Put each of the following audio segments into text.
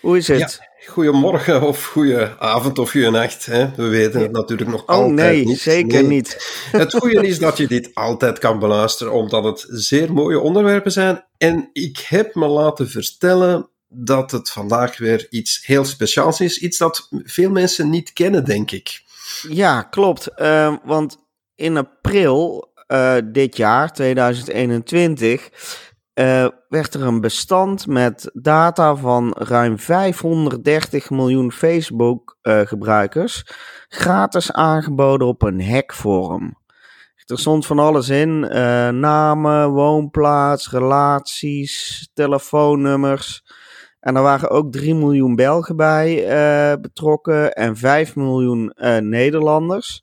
Hoe is het? Ja, goedemorgen of goede avond of goede nacht. Hè? We weten het natuurlijk nog oh altijd nee, niet. zeker Nee. niet. Het goede is dat je dit altijd kan beluisteren, omdat het zeer mooie onderwerpen zijn. En ik heb me laten vertellen dat het vandaag weer iets heel speciaals is. Iets dat veel mensen niet kennen, denk ik. Ja, klopt. Eh, want in april eh, dit jaar, 2021, eh, werd er een bestand met data van ruim 530 miljoen Facebook-gebruikers gratis aangeboden op een hackforum. Er stond van alles in: eh, namen, woonplaats, relaties, telefoonnummers. En er waren ook 3 miljoen Belgen bij eh, betrokken en 5 miljoen eh, Nederlanders.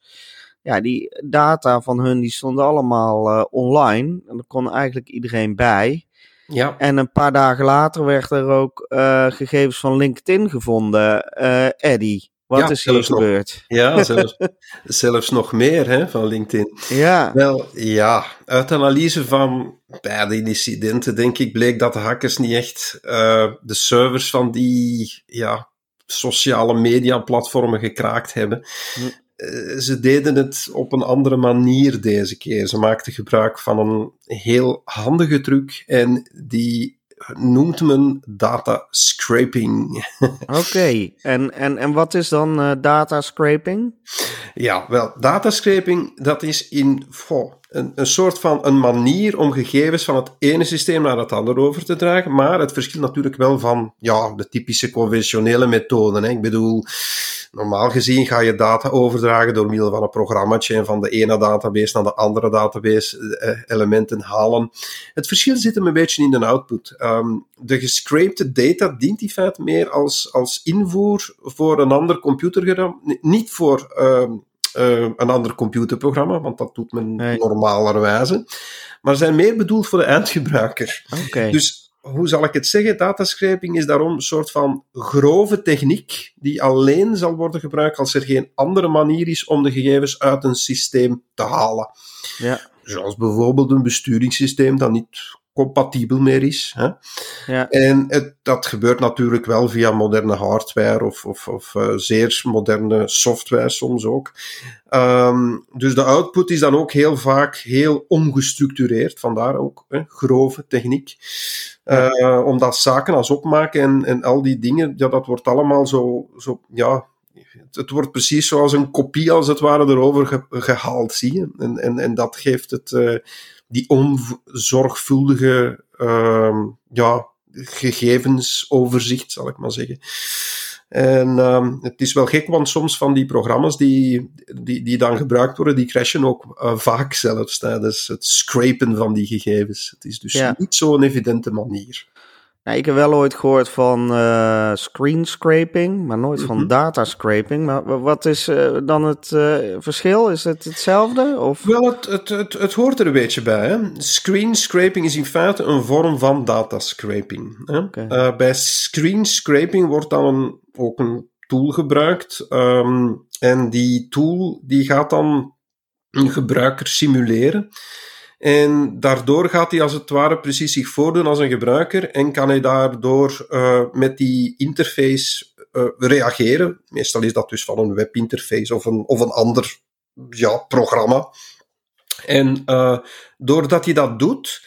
Ja, die data van hun die stonden allemaal eh, online. En daar kon eigenlijk iedereen bij. Ja, En een paar dagen later werd er ook eh, gegevens van LinkedIn gevonden. Eh Eddie, wat Ja, is hier nog. gebeurd? ja zelfs, zelfs nog meer hè, van LinkedIn. Ja, Wel, ja, uit analyse van beide incidenten denk ik bleek dat de hackers niet echt eh, de servers van die ja, sociale media platformen gekraakt hebben. Eh, ze deden het op een andere manier deze keer. Ze maakten gebruik van een heel handige truc en die noemt men data scraping. oké. En, en, en wat is dan eh, data scraping? Ja, wel, datascraping, dat is in een, een soort van een manier om gegevens van het ene systeem naar het andere over te dragen. Maar het verschilt natuurlijk wel van ja, de typische conventionele methoden. Hè. Ik bedoel, normaal gezien ga je data overdragen door middel van een programmaatje en van de ene database naar de andere database eh, elementen halen. Het verschil zit hem een beetje in de output. Ehm, de gescrapte data dient in feite meer als, als invoer voor een ander computerprogramma, niet voor ehm, eh, een ander computerprogramma, want dat doet men Nee. normalerwijze, maar zijn meer bedoeld voor de eindgebruiker. Oké. Dus hoe zal ik het zeggen? Datascraping is daarom een soort van grove techniek die alleen zal worden gebruikt als er geen andere manier is om de gegevens uit een systeem te halen. Ja, Zoals bijvoorbeeld een besturingssysteem dat niet compatibel meer is. Hè? ja. En het, dat gebeurt natuurlijk wel via moderne hardware of, of, of eh, zeer moderne software soms ook. Ehm, dus de output is dan ook heel vaak heel ongestructureerd, vandaar ook hè, grove techniek. Eh, omdat zaken als opmaken en, en al die dingen, ja, dat wordt allemaal zo, zo ja, het, wordt precies zoals een kopie als het ware erover ge- gehaald, zie je. En, en, en dat geeft het, eh, die onzorgvuldige ehm, ja, gegevensoverzicht, zal ik maar zeggen. En ehm, het is wel gek, want soms van die programma's die, die, die dan gebruikt worden, die crashen ook eh, vaak zelfs tijdens het scrapen van die gegevens. Het is dus Ja. niet zo'n evidente manier. Nou, ik heb wel ooit gehoord van eh screen scraping, maar nooit van Mhm. data scraping. Maar wa- wat is eh, dan het eh, verschil? Is het hetzelfde? Of? Wel, het, het, het, het hoort er een beetje bij. Hè? Screen scraping is in feite een vorm van datascraping. Hè? Oké. Eh, bij screen scraping wordt dan een, ook een tool gebruikt. ehm, en die tool die gaat dan een gebruiker simuleren. En daardoor gaat hij als het ware precies zich voordoen als een gebruiker en kan hij daardoor eh, met die interface eh, reageren. Meestal is dat dus van een webinterface of een, of een ander ja, programma. En eh, doordat hij dat doet,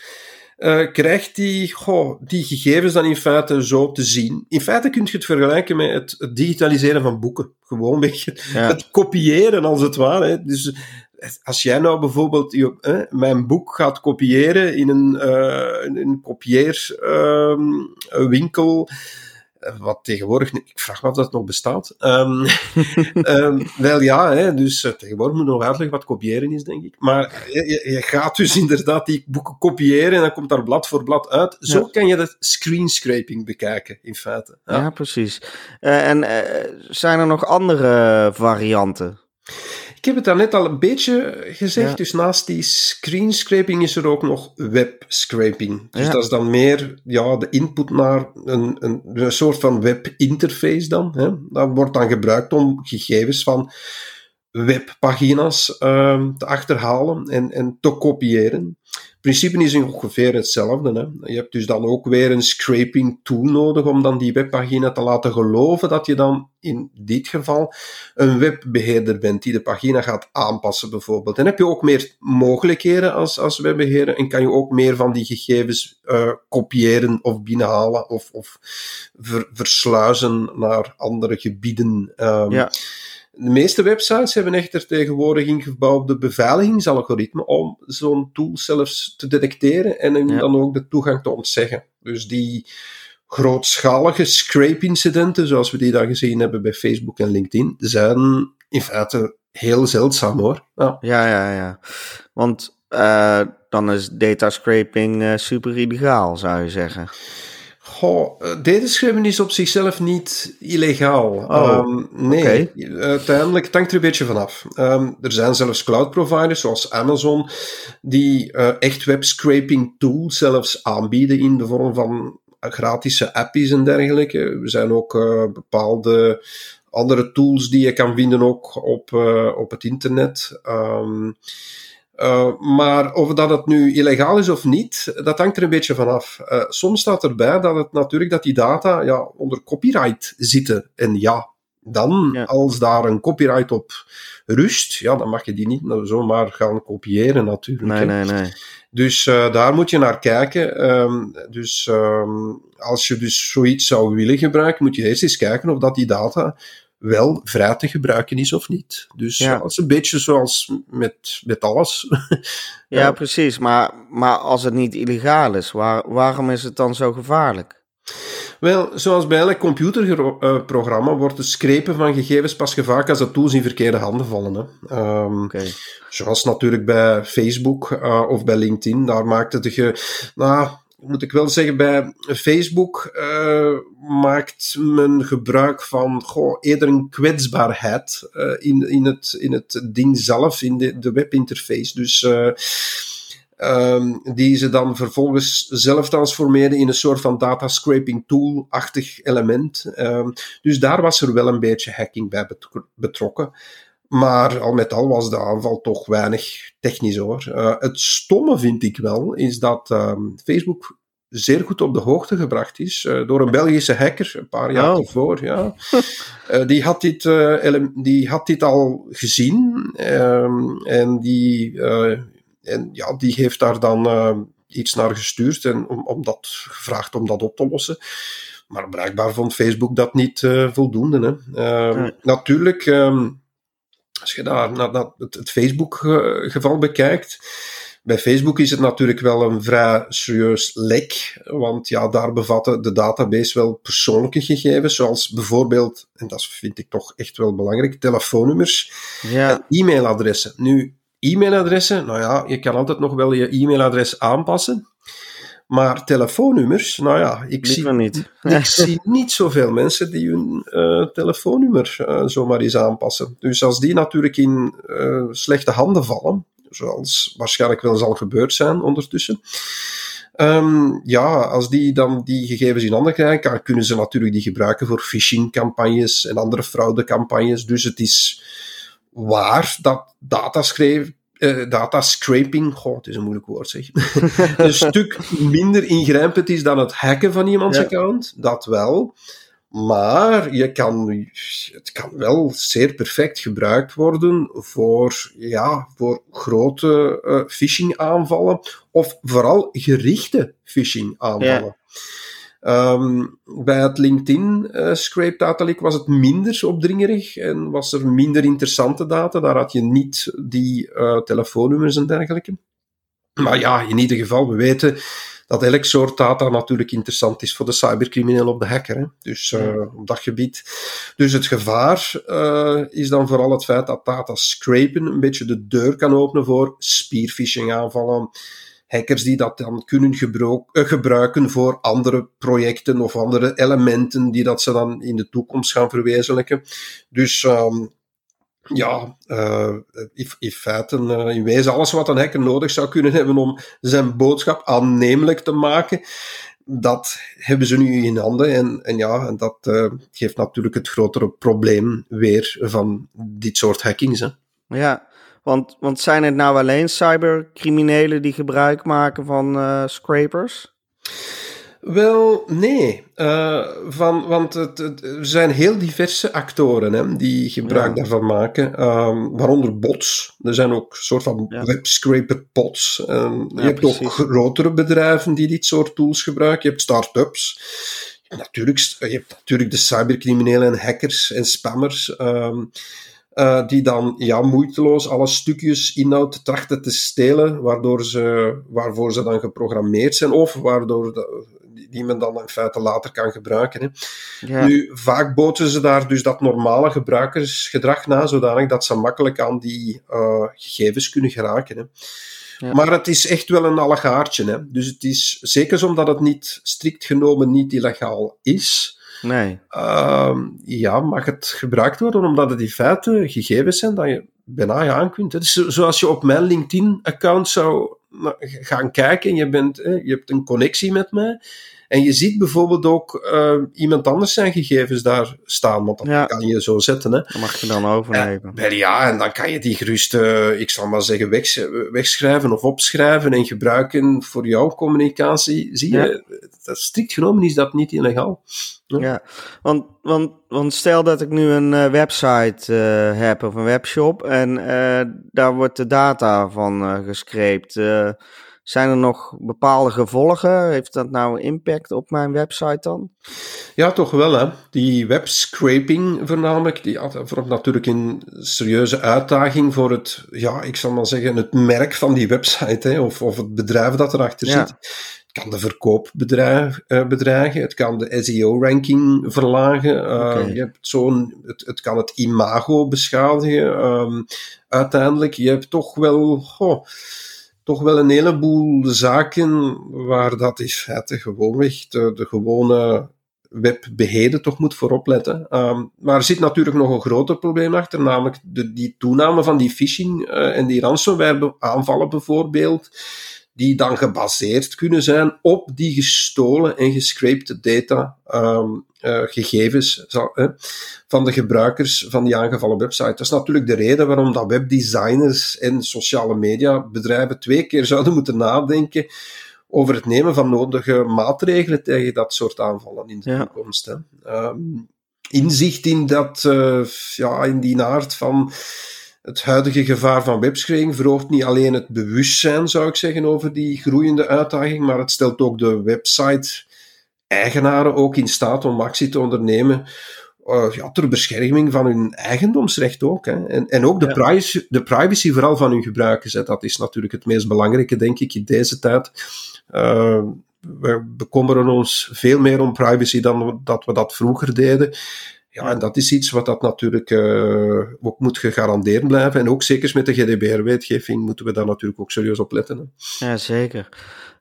krijgt hij goh, die gegevens dan in feite zo te zien. In feite kun je het vergelijken met het, het digitaliseren van boeken. Gewoon weg het, Ja. het kopiëren als het ware. Hè. Dus als jij nou bijvoorbeeld je, hè, mijn boek gaat kopiëren in een, eh, in een kopieerswinkel. wat tegenwoordig, ik vraag me of dat nog bestaat. Um, um, wel ja, hè, dus uh, tegenwoordig moet nog uitleggen wat kopiëren is, denk ik. Maar je, je, gaat dus inderdaad die boeken kopiëren en dan komt daar blad voor blad uit. Zo ja. kan je dat screenscraping bekijken, in feite. Ja, ja precies. Uh, en uh, zijn er nog andere varianten? Ik heb het daarnet al een beetje gezegd. Ja. Dus naast die screen scraping is er ook nog web scraping. Dus ja. dat is dan meer ja, de input naar een, een, een soort van webinterface dan. Hè. Dat wordt dan gebruikt om gegevens van webpagina's uh, te achterhalen en, en te kopiëren. Het principe is ongeveer hetzelfde. Hè. Je hebt dus dan ook weer een scraping tool nodig om dan die webpagina te laten geloven dat je dan in dit geval een webbeheerder bent die de pagina gaat aanpassen bijvoorbeeld. Dan heb je ook meer mogelijkheden als, als webbeheerder en kan je ook meer van die gegevens uh, kopiëren of binnenhalen of, of ver, versluizen naar andere gebieden. Um, ja. De meeste websites hebben echter tegenwoordig ingebouwde beveiligingsalgoritmen om zo'n tool zelfs te detecteren en hem Ja. dan ook de toegang te ontzeggen. Dus die grootschalige scrape-incidenten, zoals we die dan gezien hebben bij Facebook en LinkedIn, zijn in feite heel zeldzaam hoor. Ja. Ja, ja, ja. Want uh, dan is data scraping uh, super illegaal, zou je zeggen. Goh, datascraping is op zichzelf niet illegaal. Oh, um, nee, okay. uiteindelijk het hangt er een beetje vanaf. Um, er zijn zelfs cloud providers zoals Amazon die uh, echt webscraping tools zelfs aanbieden in de vorm van gratis apps en dergelijke. Er zijn ook uh, bepaalde andere tools die je kan vinden ook op, op het internet. Um, uh, maar of dat het nu illegaal is of niet, dat hangt er een beetje vanaf. Uh, soms staat erbij dat het natuurlijk dat die data ja, onder copyright zitten. En ja, dan Ja. als daar een copyright op rust, ja, dan mag je die niet nou zomaar gaan kopiëren natuurlijk. Nee, nee, nee. Dus uh, daar moet je naar kijken. Um, dus um, als je dus zoiets zou willen gebruiken, moet je eerst eens kijken of dat die data wel vrij te gebruiken is of niet. Dus Ja. dat is een beetje zoals met, met alles. Ja, precies. Maar, maar als het niet illegaal is, waar, waarom is het dan zo gevaarlijk? Wel, zoals bij elk computerprogramma wordt het scrapen van gegevens pas gevaarlijk als de tools in verkeerde handen vallen. Hè. Um, Oké. Zoals natuurlijk bij Facebook uh, of bij LinkedIn. Daar maakte de ge... Nou, moet ik wel zeggen, bij Facebook uh, maakt men gebruik van goh, eerder een kwetsbaarheid uh, in, in, het, in het ding zelf, in de, de webinterface. Dus uh, um, die ze dan vervolgens zelf transformeerden in een soort van data scraping tool-achtig element. Um, dus daar was er wel een beetje hacking bij betrokken. Maar al met al was de aanval toch weinig technisch hoor. Uh, het stomme vind ik wel, is dat um, Facebook zeer goed op de hoogte gebracht is uh, door een Belgische hacker een paar jaar Oh. ervoor. Ja. Uh, die, had dit, die had dit al gezien um, en, die, en ja, die heeft daar dan iets naar gestuurd en om, om dat gevraagd om dat op te lossen. Maar blijkbaar vond Facebook dat niet voldoende. Hè. Nee. Natuurlijk. Um, als je daar naar, naar het, Facebook-geval bekijkt, bij Facebook is het natuurlijk wel een vrij serieus lek, want ja, daar bevatten de database wel persoonlijke gegevens, zoals bijvoorbeeld, en dat vind ik toch echt wel belangrijk, telefoonnummers Ja. en e-mailadressen. Nu, e-mailadressen, nou ja, je kan altijd nog wel je e-mailadres aanpassen. Maar telefoonnummers, nou ja, ik, zie, niet. ik zie niet zoveel mensen die hun uh, telefoonnummer uh, zomaar eens aanpassen. Dus als die natuurlijk in uh, slechte handen vallen, zoals waarschijnlijk wel zal gebeurd zijn ondertussen, um, ja, als die dan die gegevens in handen krijgen, kan, kunnen ze natuurlijk die gebruiken voor phishing-campagnes en andere fraudecampagnes. Dus het is waar dat dataschreef uh, data scraping, goh, het is een moeilijk woord zeg, een stuk minder ingrijpend is dan het hacken van iemands Ja. account, dat wel. Maar je kan, het kan wel zeer perfect gebruikt worden voor, ja, voor grote uh, phishing aanvallen of vooral gerichte phishing aanvallen. Um, bij het LinkedIn uh, scrape data was het minder opdringerig en was er minder interessante data. Daar had je niet die uh, telefoonnummers en dergelijke. Maar ja, in ieder geval, we weten dat elk soort data natuurlijk interessant is voor de cybercrimineel op de hacker. Hè. Dus uh, op dat gebied. Dus het gevaar uh, is dan vooral het feit dat data scrapen een beetje de deur kan openen voor spearphishing aanvallen hackers die dat dan kunnen gebruiken voor andere projecten of andere elementen die dat ze dan in de toekomst gaan verwezenlijken. Dus um, ja, uh, in, feite, uh, in wezen alles wat een hacker nodig zou kunnen hebben om zijn boodschap aannemelijk te maken, dat hebben ze nu in handen. En, en ja, en dat geeft natuurlijk het grotere probleem weer van dit soort hackings. Hè. Ja, want, want zijn het nou alleen cybercriminelen die gebruik maken van uh, scrapers? Wel, nee. Uh, van, want het, het, er zijn heel diverse actoren hè, die gebruik daarvan maken. Um, waaronder bots. Er zijn ook soort van ja. webscraper bots. Um, je hebt precies. ook grotere bedrijven die dit soort tools gebruiken. Je hebt start-ups. Natuurlijk, je hebt natuurlijk de cybercriminelen en hackers en spammers. Um, uh, die dan ja, moeiteloos alle stukjes inhoud trachten te stelen, waardoor ze, waarvoor ze dan geprogrammeerd zijn, of waardoor de, die men dan in feite later kan gebruiken. Hè. Ja. Nu, vaak boten ze daar dus dat normale gebruikersgedrag na, zodanig dat ze makkelijk aan die uh, gegevens kunnen geraken. Hè. Ja. Maar het is echt wel een allegaartje. Hè. Dus het is, zeker omdat het niet strikt genomen niet illegaal is, Nee. Uh, ja, mag het gebruikt worden omdat het in feite gegevens zijn dat je bijna je aan kunt. Is zoals je op mijn LinkedIn-account zou gaan kijken en je, bent, je hebt een connectie met mij. En je ziet bijvoorbeeld ook uh, iemand anders zijn gegevens daar staan, want dat ja. kan je zo zetten. Hè. Dat mag je dan overnemen. En, ja, en dan kan je die gerust, uh, ik zal maar zeggen, weg, wegschrijven of opschrijven en gebruiken voor jouw communicatie. Zie je, dat, strikt genomen is dat niet illegaal. Ja, ja want, want, want stel dat ik nu een uh, website heb of een webshop en daar wordt de data van gescreept. Zijn er nog bepaalde gevolgen? Heeft dat nou impact op mijn website dan? Ja, toch wel. Hè. Die webscraping voornamelijk, die had natuurlijk een serieuze uitdaging voor het, ja, ik zal maar zeggen, het merk van die website, hè, of, of het bedrijf dat erachter ja. zit. Het kan de verkoop bedreigen, bedreigen het kan de SEO-ranking verlagen, okay. uh, je hebt zo'n, het, het kan het imago beschadigen. Um, uiteindelijk, je hebt toch wel... Oh, toch wel een heleboel zaken waar dat in feite gewoonweg de, de gewone webbeheerder toch moet voorop letten. Um, maar er zit natuurlijk nog een groter probleem achter, namelijk de, die toename van die phishing uh, en die ransomware aanvallen bijvoorbeeld die dan gebaseerd kunnen zijn op die gestolen en gescrapte data, um, uh, gegevens uh, van de gebruikers van die aangevallen website. Dat is natuurlijk de reden waarom dat webdesigners en sociale media bedrijven twee keer zouden moeten nadenken over het nemen van nodige maatregelen tegen dat soort aanvallen in de ja. toekomst. Hè. Um, inzicht in dat, uh, ja, in die aard van het huidige gevaar van webschrijving verhoogt niet alleen het bewustzijn, zou ik zeggen, over die groeiende uitdaging, maar het stelt ook de website-eigenaren ook in staat om actie te ondernemen uh, ja, ter bescherming van hun eigendomsrecht ook. Hè. En, en ook de, ja. privacy, de privacy vooral van hun gebruikers. Hè. Dat is natuurlijk het meest belangrijke, denk ik, in deze tijd. Uh, we bekommeren ons veel meer om privacy dan dat we dat vroeger deden. Ja, en dat is iets wat dat natuurlijk uh, ook moet gegarandeerd blijven. En ook zeker met de GDPR-wetgeving moeten we daar natuurlijk ook serieus op letten. Hè. Ja, zeker.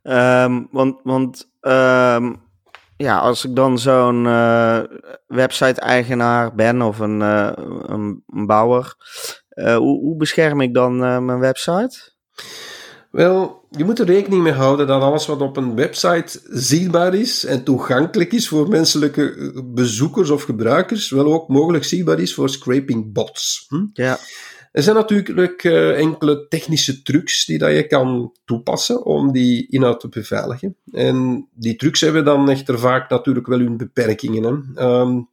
Um, want want um, ja, als ik dan zo'n uh, website-eigenaar ben of een, uh, een, een, bouwer, hoe, hoe, bescherm ik dan mijn website? Wel, je moet er rekening mee houden dat alles wat op een website zichtbaar is en toegankelijk is voor menselijke bezoekers of gebruikers, wel ook mogelijk zichtbaar is voor scraping bots. Hm? Ja. Er zijn natuurlijk uh, enkele technische trucs die dat je kan toepassen om die inhoud te beveiligen. En die trucs hebben dan echter vaak natuurlijk wel hun beperkingen. Hè. Um,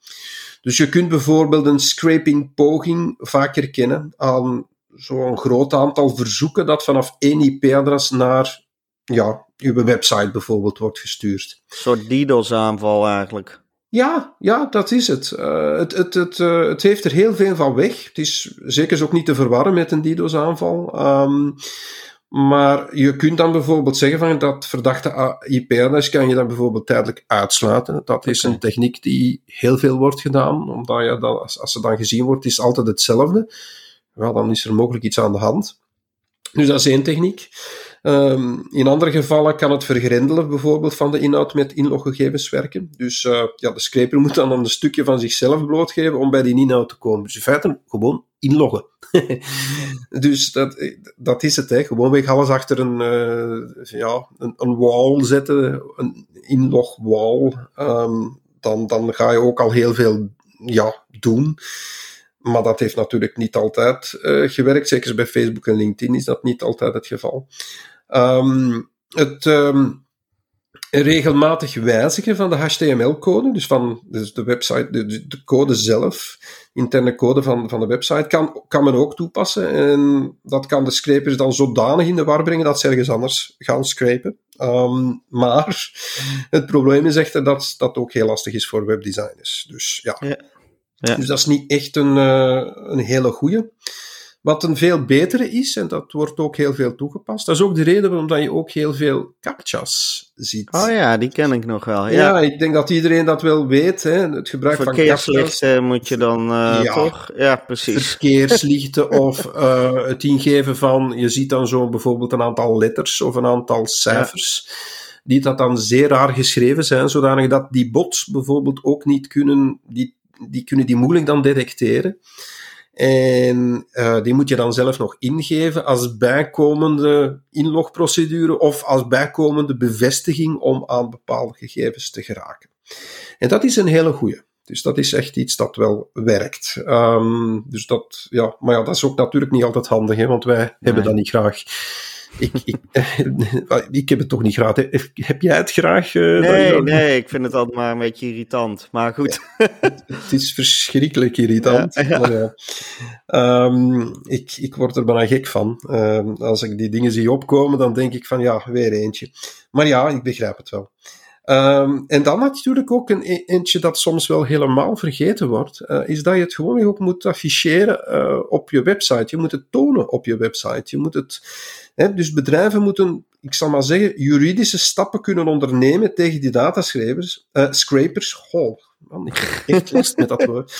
dus je kunt bijvoorbeeld een scraping poging vaak herkennen aan zo'n groot aantal verzoeken dat vanaf één IP-adres naar ja, uw website bijvoorbeeld wordt gestuurd. Een soort DDoS-aanval eigenlijk. Ja, ja, dat is het. Uh, het, het, het, uh, het heeft er heel veel van weg. Het is zeker ook niet te verwarren met een DDoS-aanval. Um, Maar je kunt dan bijvoorbeeld zeggen van dat verdachte IP-adres kan je dan bijvoorbeeld tijdelijk uitsluiten. Dat is een techniek die heel veel wordt gedaan, omdat je dan, als, als ze dan gezien wordt, is het altijd hetzelfde. Wel, dan is er mogelijk iets aan de hand. Dus dat is één techniek. Um, in andere gevallen kan het vergrendelen bijvoorbeeld van de inhoud met inloggegevens werken. Dus uh, ja, de scraper moet dan een stukje van zichzelf blootgeven om bij die inhoud te komen. Dus in feite gewoon inloggen. dus dat, dat is het, hè. Gewoonweg alles achter een, uh, ja, een, een, wall zetten, een inlog wall. Um, dan, dan ga je ook al heel veel ja, doen. Maar dat heeft natuurlijk niet altijd uh, gewerkt. Zeker bij Facebook en LinkedIn is dat niet altijd het geval. Um, het um, regelmatig wijzigen van de HTML-code, dus van dus de website, de, de, code zelf, interne code van, van de website, kan, kan men ook toepassen. En dat kan de scrapers dan zodanig in de war brengen dat ze ergens anders gaan scrapen. Um, maar het probleem is echter dat dat ook heel lastig is voor webdesigners. Dus ja. ja. Ja. Dus dat is niet echt een, uh, een hele goede. Wat een veel betere is, en dat wordt ook heel veel toegepast, dat is ook de reden waarom dat je ook heel veel captchas ziet. Oh ja, die ken ik nog wel. Ja, ja ik denk dat iedereen dat wel weet. Hè. Het gebruik van captchas. moet je dan uh, ja, toch? Ja, precies. Verkeerslichten of uh, het ingeven van, je ziet dan zo bijvoorbeeld een aantal letters of een aantal cijfers. Die dat dan zeer raar geschreven zijn, zodanig dat die bots bijvoorbeeld ook niet kunnen, die, die kunnen die moeilijk dan detecteren. En uh, die moet je dan zelf nog ingeven als bijkomende inlogprocedure of als bijkomende bevestiging om aan bepaalde gegevens te geraken. En dat is een hele goeie. Dus dat is echt iets dat wel werkt. Um, dus dat, ja, maar ja, dat is ook natuurlijk niet altijd handig, hè, want wij nee. hebben dat niet graag ik, ik, ik heb het toch niet graag. Heb jij het graag? Uh, nee, nee, ik vind het altijd maar een beetje irritant. Maar goed. het, is verschrikkelijk irritant. Ja, ja. Um, ik, ik word er bijna gek van. Um, als ik die dingen zie opkomen, dan denk ik van ja, weer eentje. Maar ja, ik begrijp het wel. Um, en dan natuurlijk ook een e-, eentje dat soms wel helemaal vergeten wordt, uh, is dat je het gewoon ook moet afficheren uh, op je website. Je moet het tonen op je website. Je moet het, hè, dus bedrijven moeten, ik zal maar zeggen, juridische stappen kunnen ondernemen tegen die dataschrijvers, uh, scrapers. Oh, man, ik heb echt last met dat woord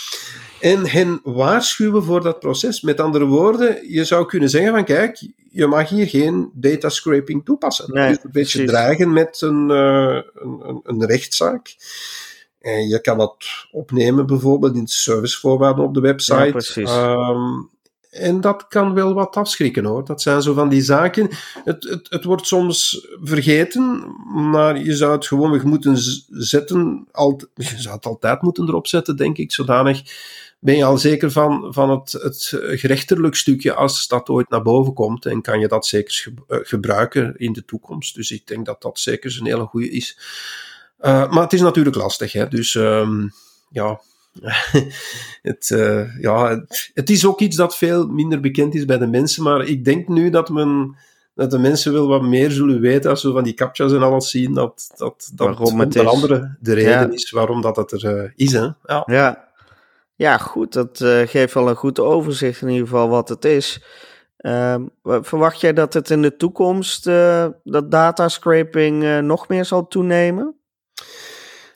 en hen waarschuwen voor dat proces. Met andere woorden, je zou kunnen zeggen van kijk, je mag hier geen data scraping toepassen. Nee, dus een beetje precies. dreigen met een, uh, een, een, rechtszaak. En je kan dat opnemen bijvoorbeeld in de servicevoorwaarden op de website. Ja, um, en dat kan wel wat afschrikken hoor. Dat zijn zo van die zaken. Het, het, het wordt soms vergeten, maar je zou het gewoon weer moeten zetten. Je zou het altijd moeten erop zetten, denk ik, zodanig ben je al zeker van, van het, het gerechterlijk stukje als dat ooit naar boven komt. En kan je dat zeker eh, gebruiken in de toekomst. Dus ik denk dat dat zeker een hele goede is. Uh, maar het is natuurlijk lastig, hè. Dus um, ja, het, uh, ja, het, het, is ook iets dat veel minder bekend is bij de mensen. Maar ik denk nu dat men dat de mensen wel wat meer zullen weten als we van die captcha's en alles zien, dat dat, dat onder andere de reden ja. is waarom dat het er uh, is. Hè? Ja. ja. Ja, goed. Dat uh, geeft wel een goed overzicht in ieder geval wat het is. Uh, verwacht jij dat het in de toekomst, dat datascraping uh, nog meer zal toenemen?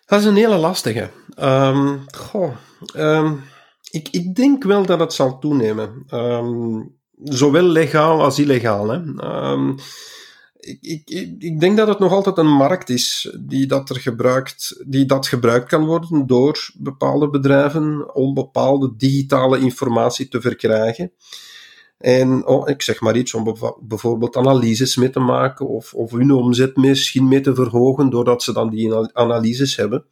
Dat is een hele lastige. Um, goh, um, ik, ik denk wel dat het zal toenemen. Um, zowel legaal als illegaal. Hè ik, ik, ik denk dat het nog altijd een markt is die dat, er gebruikt, die dat gebruikt kan worden door bepaalde bedrijven om bepaalde digitale informatie te verkrijgen. En oh, ik zeg maar iets om bijvoorbeeld analyses mee te maken of, of hun omzet misschien mee te verhogen doordat ze dan die analyses hebben.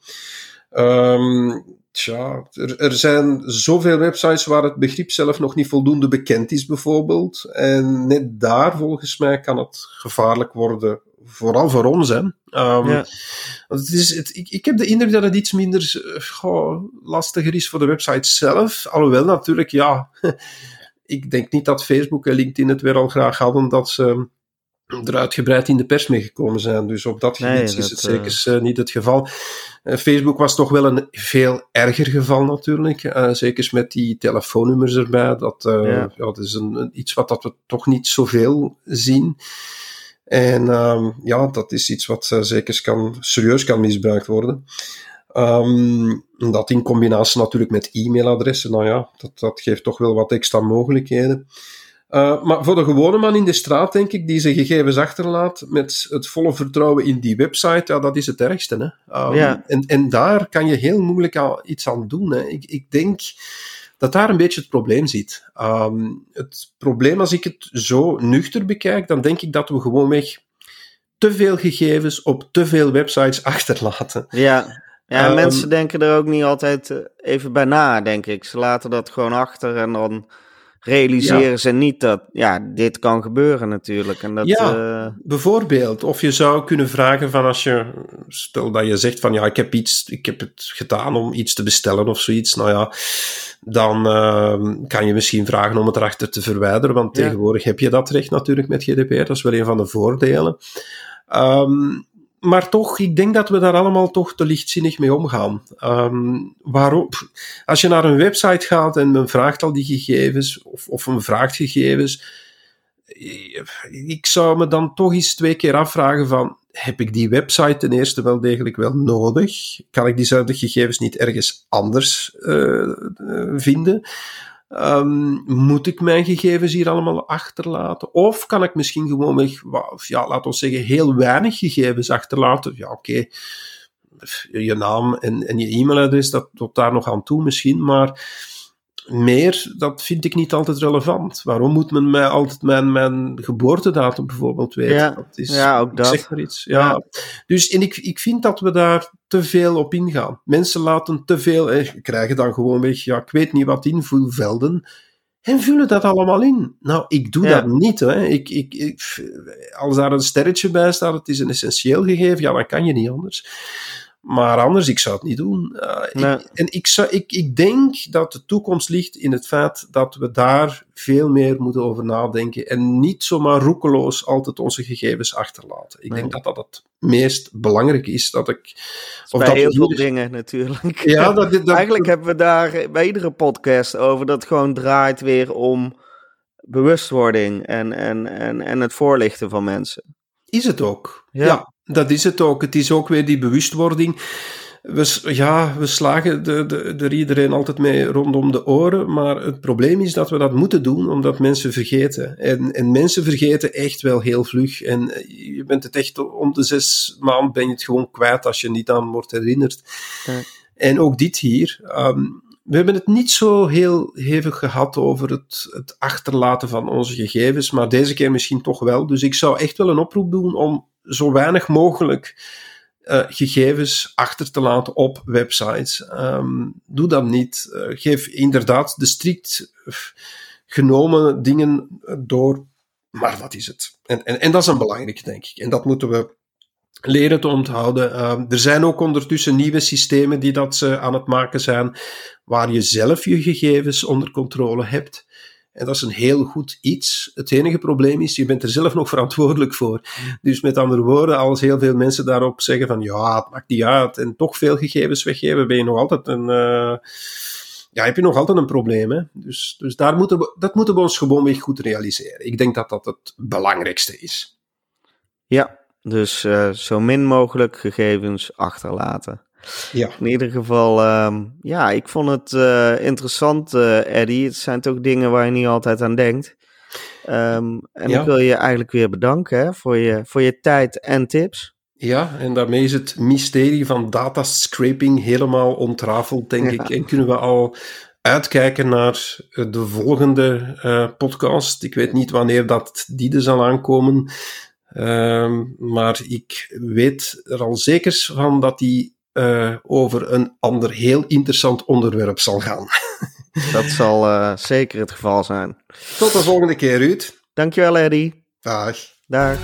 Um, tja, er, er, zijn zoveel websites waar het begrip zelf nog niet voldoende bekend is, bijvoorbeeld. En net daar, volgens mij, kan het gevaarlijk worden, vooral voor ons. Hè. Um, ja. het is, het, ik, ik heb de indruk dat het iets minder goh, lastiger is voor de website zelf. Alhoewel, natuurlijk, ja. ik denk niet dat Facebook en LinkedIn het weer al graag hadden dat ze er uitgebreid in de pers mee gekomen zijn. Dus op dat gebied Nee, is dat, het zeker eh, niet het geval. Eh, Facebook was toch wel een veel erger geval natuurlijk. Eh, zeker met die telefoonnummers erbij. Dat, eh, Ja. ja. dat is een, een- iets wat dat we toch niet zoveel zien. En ehm, ja, dat is iets wat eh, zeker kan, serieus kan misbruikt worden. Ehm, dat in combinatie natuurlijk met e-mailadressen, nou ja, dat, dat geeft toch wel wat extra mogelijkheden. Uh, maar voor de gewone man in de straat, denk ik, die zijn gegevens achterlaat met het volle vertrouwen in die website, ja, dat is het ergste. Hè? Um, Ja. en, en daar kan je heel moeilijk al iets aan doen. Hè? Ik, ik denk dat daar een beetje het probleem zit. Um, het probleem, als ik het zo nuchter bekijk, dan denk ik dat we gewoonweg te veel gegevens op te veel websites achterlaten. Ja, ja Ehm, mensen denken er ook niet altijd eh, even bij na, denk ik. Ze laten dat gewoon achter en dan realiseren ze niet dat ja, dit kan gebeuren natuurlijk. En dat, Ja. eh, Bijvoorbeeld, of je zou kunnen vragen van als je, stel dat je zegt van ja, ik heb iets, ik heb het gedaan om iets te bestellen of zoiets, nou ja, dan uh, kan je misschien vragen om het erachter te verwijderen, want Ja. tegenwoordig heb je dat recht natuurlijk met GDPR, dat is wel een van de voordelen. Um, maar toch, ik denk dat we daar allemaal toch te lichtzinnig mee omgaan. Um, waarom? Als je naar een website gaat en men vraagt al die gegevens, of, of men vraagt gegevens, ik zou me dan toch eens twee keer afvragen van, heb ik die website ten eerste wel degelijk wel nodig? Kan ik diezelfde gegevens niet ergens anders uh, vinden? Um, moet ik mijn gegevens hier allemaal achterlaten? Of kan ik misschien gewoon, ja, laten we zeggen, heel weinig gegevens achterlaten? Ja, oké, je naam en, en je e-mailadres, dat tot daar nog aan toe misschien, maar meer, dat vind ik niet altijd relevant. Waarom moet men mij altijd mijn, mijn geboortedatum bijvoorbeeld weten? Ja, dat is, ja ook dat. Zeg maar iets. Ja. ja. Dus en ik, ik vind dat we daar te veel op ingaan. Mensen laten te veel, eh, krijgen dan gewoon weg, ja, ik weet niet wat invulvelden. En vullen dat allemaal in. Nou, ik doe Ja. dat niet. Hè. Ik, ik, ik, als daar een sterretje bij staat, het is een essentieel gegeven, ja, dan kan je niet anders. Maar anders, ik zou het niet doen. Uh, Nee. ik, en ik, zou, ik, ik denk dat de toekomst ligt in het feit dat we daar veel meer moeten over nadenken en niet zomaar roekeloos altijd onze gegevens achterlaten. Ik Nee. denk dat dat het meest belangrijk is. Dat ik, Of bij dat heel veel hier- dingen natuurlijk. Ja, dat, dat, Eigenlijk hebben we daar bij iedere podcast over dat gewoon draait weer om bewustwording en, en, en, en het voorlichten van mensen. is het ook. Ja. Ja. Dat is het ook. Het is ook weer die bewustwording. We, ja, we slagen de, de, er iedereen altijd mee rondom de oren, maar het probleem is dat we dat moeten doen omdat mensen vergeten. En, en mensen vergeten echt wel heel vlug. En eh, je bent het echt om de zes maanden ben je het gewoon kwijt als je niet aan wordt herinnerd. Ja. En ook dit hier. ehm, we hebben het niet zo heel hevig gehad over het, het achterlaten van onze gegevens, maar deze keer misschien toch wel. Dus ik zou echt wel een oproep doen om zo weinig mogelijk eh, gegevens achter te laten op websites. Ehm, doe dat niet. Eh, geef inderdaad de strikt eh, genomen dingen door, maar dat is het. En, en, en dat is een belangrijke, denk ik. En dat moeten we leren te onthouden. Ehm, er zijn ook ondertussen nieuwe systemen die dat ze aan het maken zijn, waar je zelf je gegevens onder controle hebt. En dat is een heel goed iets. Het enige probleem is, je bent er zelf nog verantwoordelijk voor. Dus met andere woorden, als heel veel mensen daarop zeggen van ja, het maakt niet uit en toch veel gegevens weggeven, ben je nog altijd een... eh, ja, heb je nog altijd een probleem. Hè? Dus, dus daar moeten we, dat moeten we ons gewoon weer goed realiseren. Ik denk dat dat het belangrijkste is. Ja, dus eh, zo min mogelijk gegevens achterlaten. Ja. In ieder geval, ehm, ja, ik vond het eh, interessant, eh Eddie. Het zijn toch dingen waar je niet altijd aan denkt. Ehm, en Ja. ik wil je eigenlijk weer bedanken hè, voor, je, voor je tijd en tips. Ja, en daarmee is het mysterie van datascraping helemaal ontrafeld, denk Ja. ik. En kunnen we al uitkijken naar eh, de volgende podcast. Ik weet niet wanneer dat die er zal aankomen. Ehm, maar ik weet er al zeker van dat die eh, over een ander heel interessant onderwerp zal gaan. Dat zal eh, zeker het geval zijn. Tot de volgende keer, Ruud. Dankjewel, Eddie. Dag. Dag.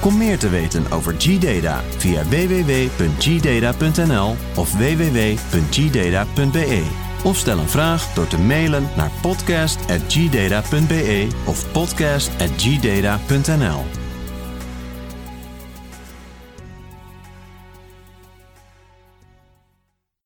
Kom meer te weten over G-Data via www.gdata.nl of www.gdata.be. Of stel een vraag door te mailen naar podcast.gdata.be of podcast.gdata.nl.